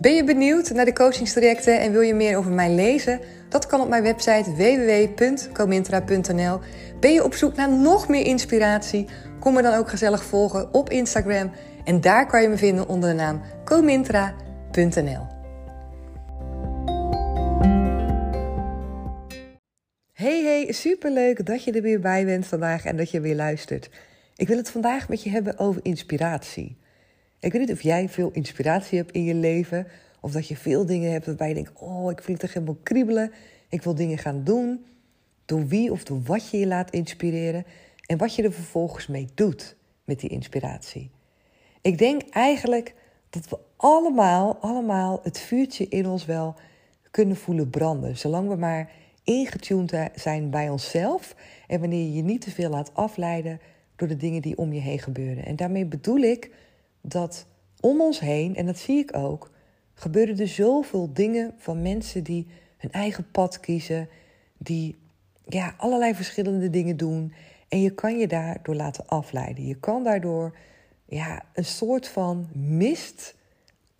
Ben je benieuwd naar de coachingstrajecten en wil je meer over mij lezen? Dat kan op mijn website www.comintra.nl. Ben je op zoek naar nog meer inspiratie? Kom me dan ook gezellig volgen op Instagram. En daar kan je me vinden onder de naam comintra.nl. Hey hey, superleuk dat je er weer bij bent vandaag en dat je weer luistert. Ik wil het vandaag met je hebben over inspiratie. Ik weet niet of jij veel inspiratie hebt in je leven. Of dat je veel dingen hebt waarbij je denkt: Oh, ik voel het echt helemaal kriebelen. Ik wil dingen gaan doen. Door wie of door wat je je laat inspireren. En wat je er vervolgens mee doet met die inspiratie. Ik denk eigenlijk dat we allemaal, allemaal het vuurtje in ons wel kunnen voelen branden. Zolang we maar ingetuned zijn bij onszelf. En wanneer je je niet te veel laat afleiden door de dingen die om je heen gebeuren. En daarmee bedoel ik dat om ons heen, en dat zie ik ook, gebeuren er zoveel dingen van mensen die hun eigen pad kiezen, die ja, allerlei verschillende dingen doen. En je kan je daardoor laten afleiden. Je kan daardoor ja, een soort van mist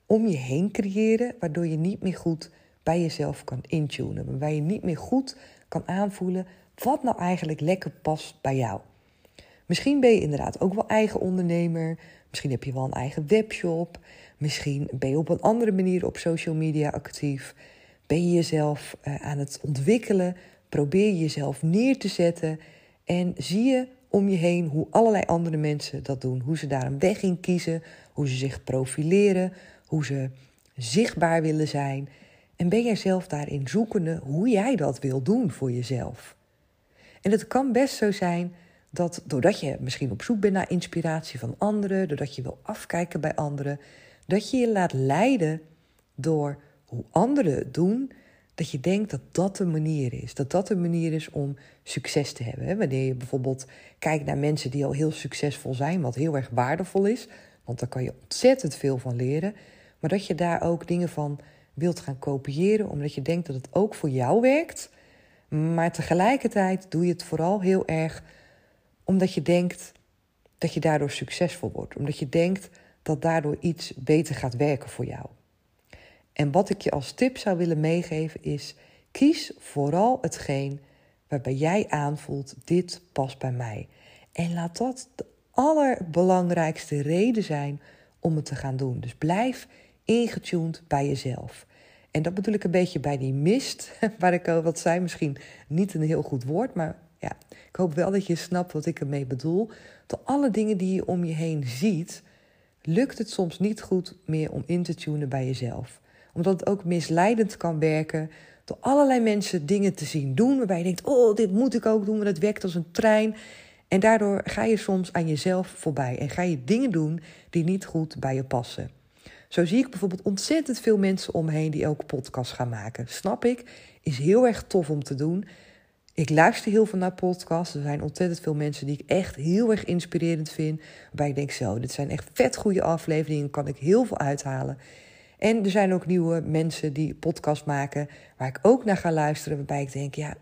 om je heen creëren, waardoor je niet meer goed bij jezelf kan intunen. Waarbij je niet meer goed kan aanvoelen wat nou eigenlijk lekker past bij jou. Misschien ben je inderdaad ook wel eigen ondernemer. Misschien heb je wel een eigen webshop. Misschien ben je op een andere manier op social media actief. Ben je jezelf uh, aan het ontwikkelen? Probeer je jezelf neer te zetten. En zie je om je heen hoe allerlei andere mensen dat doen. Hoe ze daar een weg in kiezen. Hoe ze zich profileren. Hoe ze zichtbaar willen zijn. En ben jij zelf daarin zoekende hoe jij dat wil doen voor jezelf? En het kan best zo zijn dat doordat je misschien op zoek bent naar inspiratie van anderen, doordat je wil afkijken bij anderen, dat je je laat leiden door hoe anderen het doen, dat je denkt dat dat de manier is. Dat dat de manier is om succes te hebben. Wanneer je bijvoorbeeld kijkt naar mensen die al heel succesvol zijn, wat heel erg waardevol is, want daar kan je ontzettend veel van leren, maar dat je daar ook dingen van wilt gaan kopiëren, omdat je denkt dat het ook voor jou werkt. Maar tegelijkertijd doe je het vooral heel erg omdat je denkt dat je daardoor succesvol wordt. Omdat je denkt dat daardoor iets beter gaat werken voor jou. En wat ik je als tip zou willen meegeven is: kies vooral hetgeen waarbij jij aanvoelt: dit past bij mij. En laat dat de allerbelangrijkste reden zijn om het te gaan doen. Dus blijf ingetuned bij jezelf. En dat bedoel ik een beetje bij die mist, waar ik al wat zei, misschien niet een heel goed woord, maar ik hoop wel dat je snapt wat ik ermee bedoel. Door alle dingen die je om je heen ziet, lukt het soms niet goed meer om in te tunen bij jezelf. Omdat het ook misleidend kan werken door allerlei mensen dingen te zien doen waarbij je denkt: oh, dit moet ik ook doen, want het werkt als een trein. En daardoor ga je soms aan jezelf voorbij en ga je dingen doen die niet goed bij je passen. Zo zie ik bijvoorbeeld ontzettend veel mensen omheen die ook podcast gaan maken. Snap ik, is heel erg tof om te doen. Ik luister heel veel naar podcasts. Er zijn ontzettend veel mensen die ik echt heel erg inspirerend vind. Waarbij ik denk, zo, dit zijn echt vet goede afleveringen. kan ik heel veel uithalen. En er zijn ook nieuwe mensen die podcast maken. Waar ik ook naar ga luisteren. Waarbij ik denk, ja,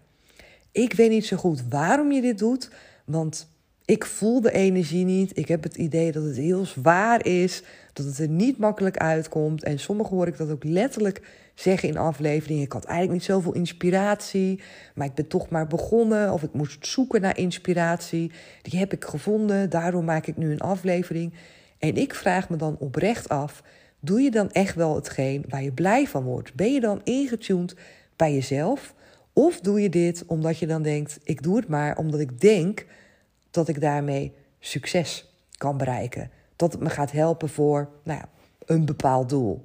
ik weet niet zo goed waarom je dit doet. Want ik voel de energie niet. Ik heb het idee dat het heel zwaar is. Dat het er niet makkelijk uitkomt. En sommigen hoor ik dat ook letterlijk zeggen in afleveringen. Ik had eigenlijk niet zoveel inspiratie. Maar ik ben toch maar begonnen. Of ik moest zoeken naar inspiratie. Die heb ik gevonden. Daarom maak ik nu een aflevering. En ik vraag me dan oprecht af. Doe je dan echt wel hetgeen waar je blij van wordt? Ben je dan ingetuned bij jezelf? Of doe je dit omdat je dan denkt: ik doe het maar omdat ik denk dat ik daarmee succes kan bereiken. Dat het me gaat helpen voor nou ja, een bepaald doel.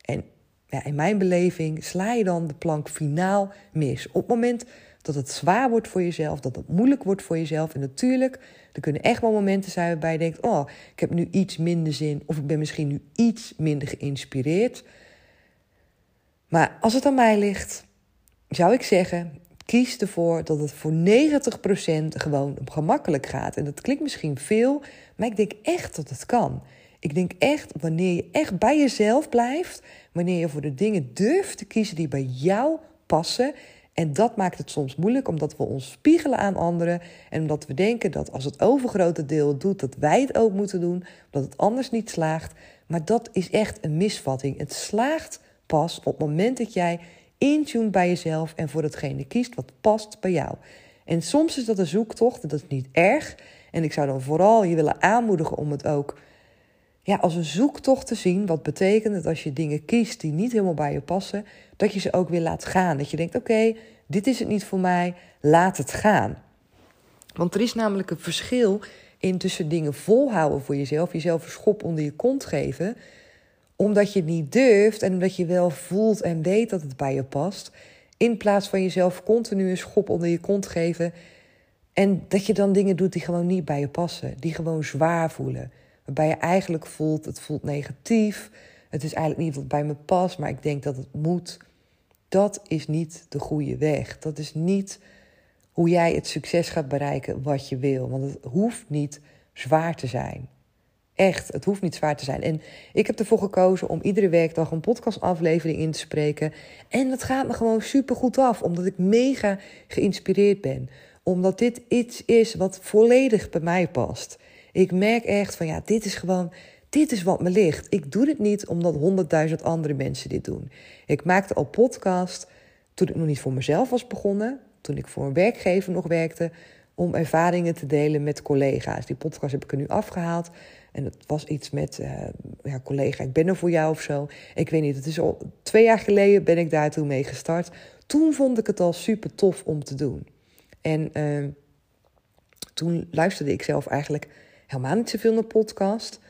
En ja, in mijn beleving sla je dan de plank finaal mis. Op het moment dat het zwaar wordt voor jezelf, dat het moeilijk wordt voor jezelf. En natuurlijk, er kunnen echt wel momenten zijn waarbij je denkt: Oh, ik heb nu iets minder zin. Of ik ben misschien nu iets minder geïnspireerd. Maar als het aan mij ligt, zou ik zeggen: kies ervoor dat het voor 90% gewoon gemakkelijk gaat. En dat klinkt misschien veel, maar ik denk echt dat het kan. Ik denk echt, wanneer je echt bij jezelf blijft, wanneer je voor de dingen durft te kiezen die bij jou passen. En dat maakt het soms moeilijk, omdat we ons spiegelen aan anderen. En omdat we denken dat als het overgrote deel doet, dat wij het ook moeten doen. Dat het anders niet slaagt. Maar dat is echt een misvatting. Het slaagt pas op het moment dat jij intune bij jezelf en voor datgene kiest wat past bij jou. En soms is dat een zoektocht, en dat is niet erg. En ik zou dan vooral je willen aanmoedigen om het ook ja, als een zoektocht te zien. Wat betekent dat als je dingen kiest die niet helemaal bij je passen, dat je ze ook weer laat gaan. Dat je denkt: oké, dit is het niet voor mij, laat het gaan. Want er is namelijk een verschil in tussen dingen volhouden voor jezelf, jezelf een schop onder je kont geven, omdat je het niet durft en omdat je wel voelt en weet dat het bij je past, in plaats van jezelf continu een schop onder je kont geven en dat je dan dingen doet die gewoon niet bij je passen, die gewoon zwaar voelen. Waarbij je eigenlijk voelt, het voelt negatief. Het is eigenlijk niet wat bij me past, maar ik denk dat het moet. Dat is niet de goede weg. Dat is niet hoe jij het succes gaat bereiken wat je wil. Want het hoeft niet zwaar te zijn. Echt, het hoeft niet zwaar te zijn. En ik heb ervoor gekozen om iedere werkdag een podcastaflevering in te spreken. En dat gaat me gewoon super goed af, omdat ik mega geïnspireerd ben. Omdat dit iets is wat volledig bij mij past. Ik merk echt van ja, dit is gewoon, dit is wat me ligt. Ik doe dit niet omdat honderdduizend andere mensen dit doen. Ik maakte al podcast toen ik nog niet voor mezelf was begonnen, toen ik voor een werkgever nog werkte, om ervaringen te delen met collega's. Die podcast heb ik er nu afgehaald. En het was iets met uh, ja, collega, ik ben er voor jou of zo. Ik weet niet, het is al twee jaar geleden ben ik daar toen mee gestart. Toen vond ik het al super tof om te doen. En uh, toen luisterde ik zelf eigenlijk helemaal niet zoveel naar podcast.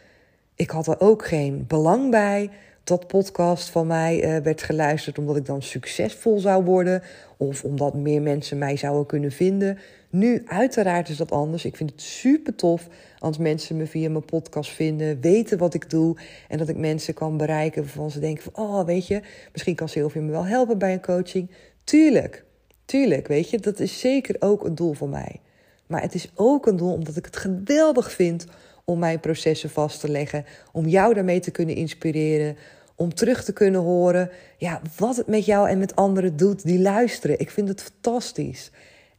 Ik had er ook geen belang bij dat podcast van mij uh, werd geluisterd omdat ik dan succesvol zou worden of omdat meer mensen mij zouden kunnen vinden. Nu, uiteraard is dat anders. Ik vind het super tof als mensen me via mijn podcast vinden, weten wat ik doe en dat ik mensen kan bereiken waarvan ze denken van, oh, weet je, misschien kan Sylvia me wel helpen bij een coaching. Tuurlijk, tuurlijk, weet je, dat is zeker ook een doel voor mij. Maar het is ook een doel omdat ik het geweldig vind om mijn processen vast te leggen, om jou daarmee te kunnen inspireren, om terug te kunnen horen ja, wat het met jou en met anderen doet die luisteren. Ik vind het fantastisch.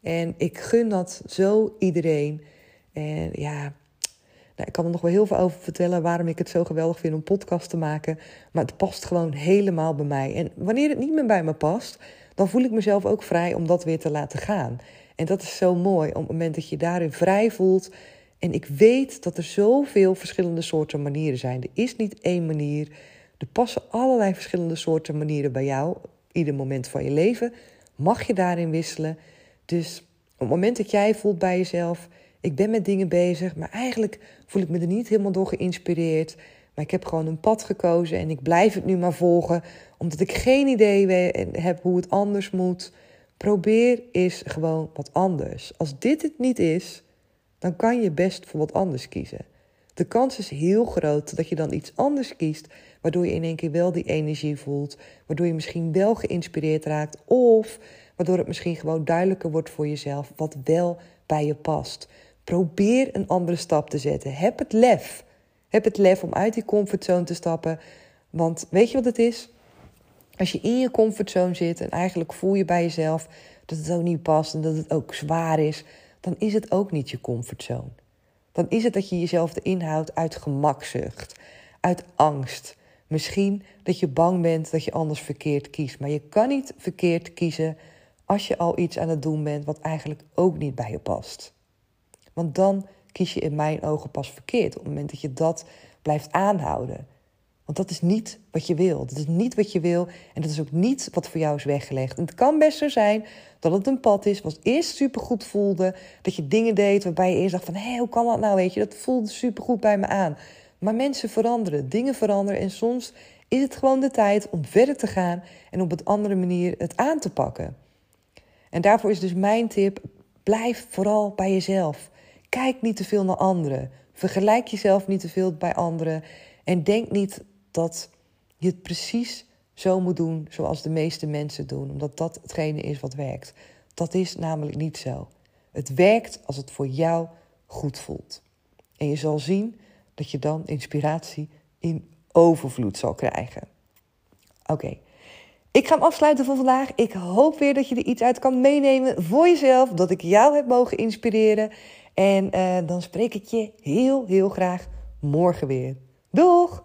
En ik gun dat zo iedereen. En ja, nou, ik kan er nog wel heel veel over vertellen waarom ik het zo geweldig vind om podcast te maken. Maar het past gewoon helemaal bij mij. En wanneer het niet meer bij me past, dan voel ik mezelf ook vrij om dat weer te laten gaan. En dat is zo mooi, op het moment dat je daarin vrij voelt. En ik weet dat er zoveel verschillende soorten manieren zijn. Er is niet één manier. Er passen allerlei verschillende soorten manieren bij jou. Ieder moment van je leven mag je daarin wisselen. Dus op het moment dat jij voelt bij jezelf, ik ben met dingen bezig, maar eigenlijk voel ik me er niet helemaal door geïnspireerd. Maar ik heb gewoon een pad gekozen en ik blijf het nu maar volgen, omdat ik geen idee heb hoe het anders moet. Probeer eens gewoon wat anders. Als dit het niet is, dan kan je best voor wat anders kiezen. De kans is heel groot dat je dan iets anders kiest, waardoor je in één keer wel die energie voelt, waardoor je misschien wel geïnspireerd raakt, of waardoor het misschien gewoon duidelijker wordt voor jezelf wat wel bij je past. Probeer een andere stap te zetten. Heb het lef. Heb het lef om uit die comfortzone te stappen. Want weet je wat het is? Als je in je comfortzone zit en eigenlijk voel je bij jezelf dat het ook niet past en dat het ook zwaar is, dan is het ook niet je comfortzone. Dan is het dat je jezelf erin houdt uit gemakzucht, uit angst. Misschien dat je bang bent dat je anders verkeerd kiest. Maar je kan niet verkeerd kiezen als je al iets aan het doen bent wat eigenlijk ook niet bij je past. Want dan kies je in mijn ogen pas verkeerd op het moment dat je dat blijft aanhouden. Want dat is niet wat je wil. Dat is niet wat je wil en dat is ook niet wat voor jou is weggelegd. En het kan best zo zijn dat het een pad is wat eerst supergoed voelde. Dat je dingen deed waarbij je eerst dacht van... hé, hoe kan dat nou, weet je? Dat voelde supergoed bij me aan. Maar mensen veranderen, dingen veranderen en soms is het gewoon de tijd om verder te gaan... en op een andere manier het aan te pakken. En daarvoor is dus mijn tip, blijf vooral bij jezelf. Kijk niet te veel naar anderen. Vergelijk jezelf niet te veel bij anderen. En denk niet dat je het precies zo moet doen zoals de meeste mensen doen, omdat dat hetgene is wat werkt. Dat is namelijk niet zo. Het werkt als het voor jou goed voelt. En je zal zien dat je dan inspiratie in overvloed zal krijgen. Oké, ik ga hem afsluiten voor vandaag. Ik hoop weer dat je er iets uit kan meenemen voor jezelf, dat ik jou heb mogen inspireren. En uh, dan spreek ik je heel, heel graag morgen weer. Doeg!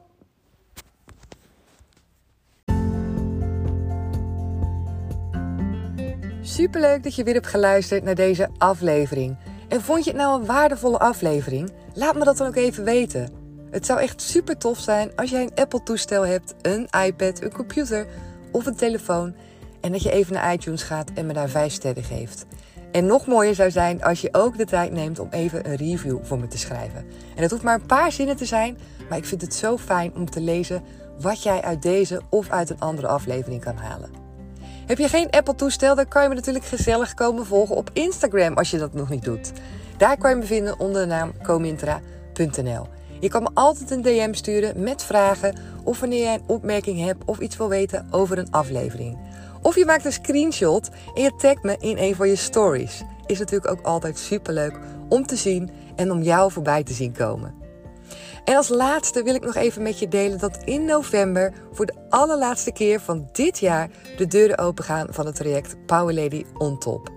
Superleuk dat je weer hebt geluisterd naar deze aflevering. En vond je het nou een waardevolle aflevering? Laat me dat dan ook even weten. Het zou echt super tof zijn als jij een Apple-toestel hebt, een iPad, een computer of een telefoon. En dat je even naar iTunes gaat en me daar 5 sterren geeft. En nog mooier zou zijn als je ook de tijd neemt om even een review voor me te schrijven. En dat hoeft maar een paar zinnen te zijn, maar ik vind het zo fijn om te lezen wat jij uit deze of uit een andere aflevering kan halen. Heb je geen Apple-toestel, dan kan je me natuurlijk gezellig komen volgen op Instagram als je dat nog niet doet. Daar kan je me vinden onder de naam comintra.nl. Je kan me altijd een DM sturen met vragen of wanneer jij een opmerking hebt of iets wil weten over een aflevering. Of je maakt een screenshot en je tagt me in een van je stories. Is natuurlijk ook altijd superleuk om te zien en om jou voorbij te zien komen. En als laatste wil ik nog even met je delen dat in november voor de allerlaatste keer van dit jaar de deuren opengaan van het traject Power Lady on Top.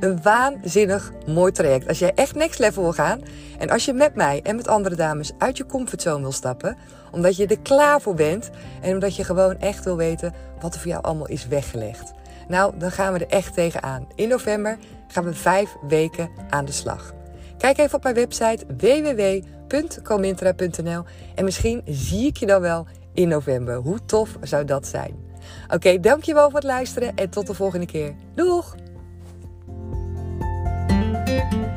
Een waanzinnig mooi traject. Als jij echt next level wil gaan en als je met mij en met andere dames uit je comfortzone wil stappen, omdat je er klaar voor bent en omdat je gewoon echt wil weten wat er voor jou allemaal is weggelegd. Nou, dan gaan we er echt tegenaan. In november gaan we vijf weken aan de slag. Kijk even op mijn website www.comintra.nl en misschien zie ik je dan wel in november. Hoe tof zou dat zijn? Oké, dankjewel voor het luisteren en tot de volgende keer. Doeg! you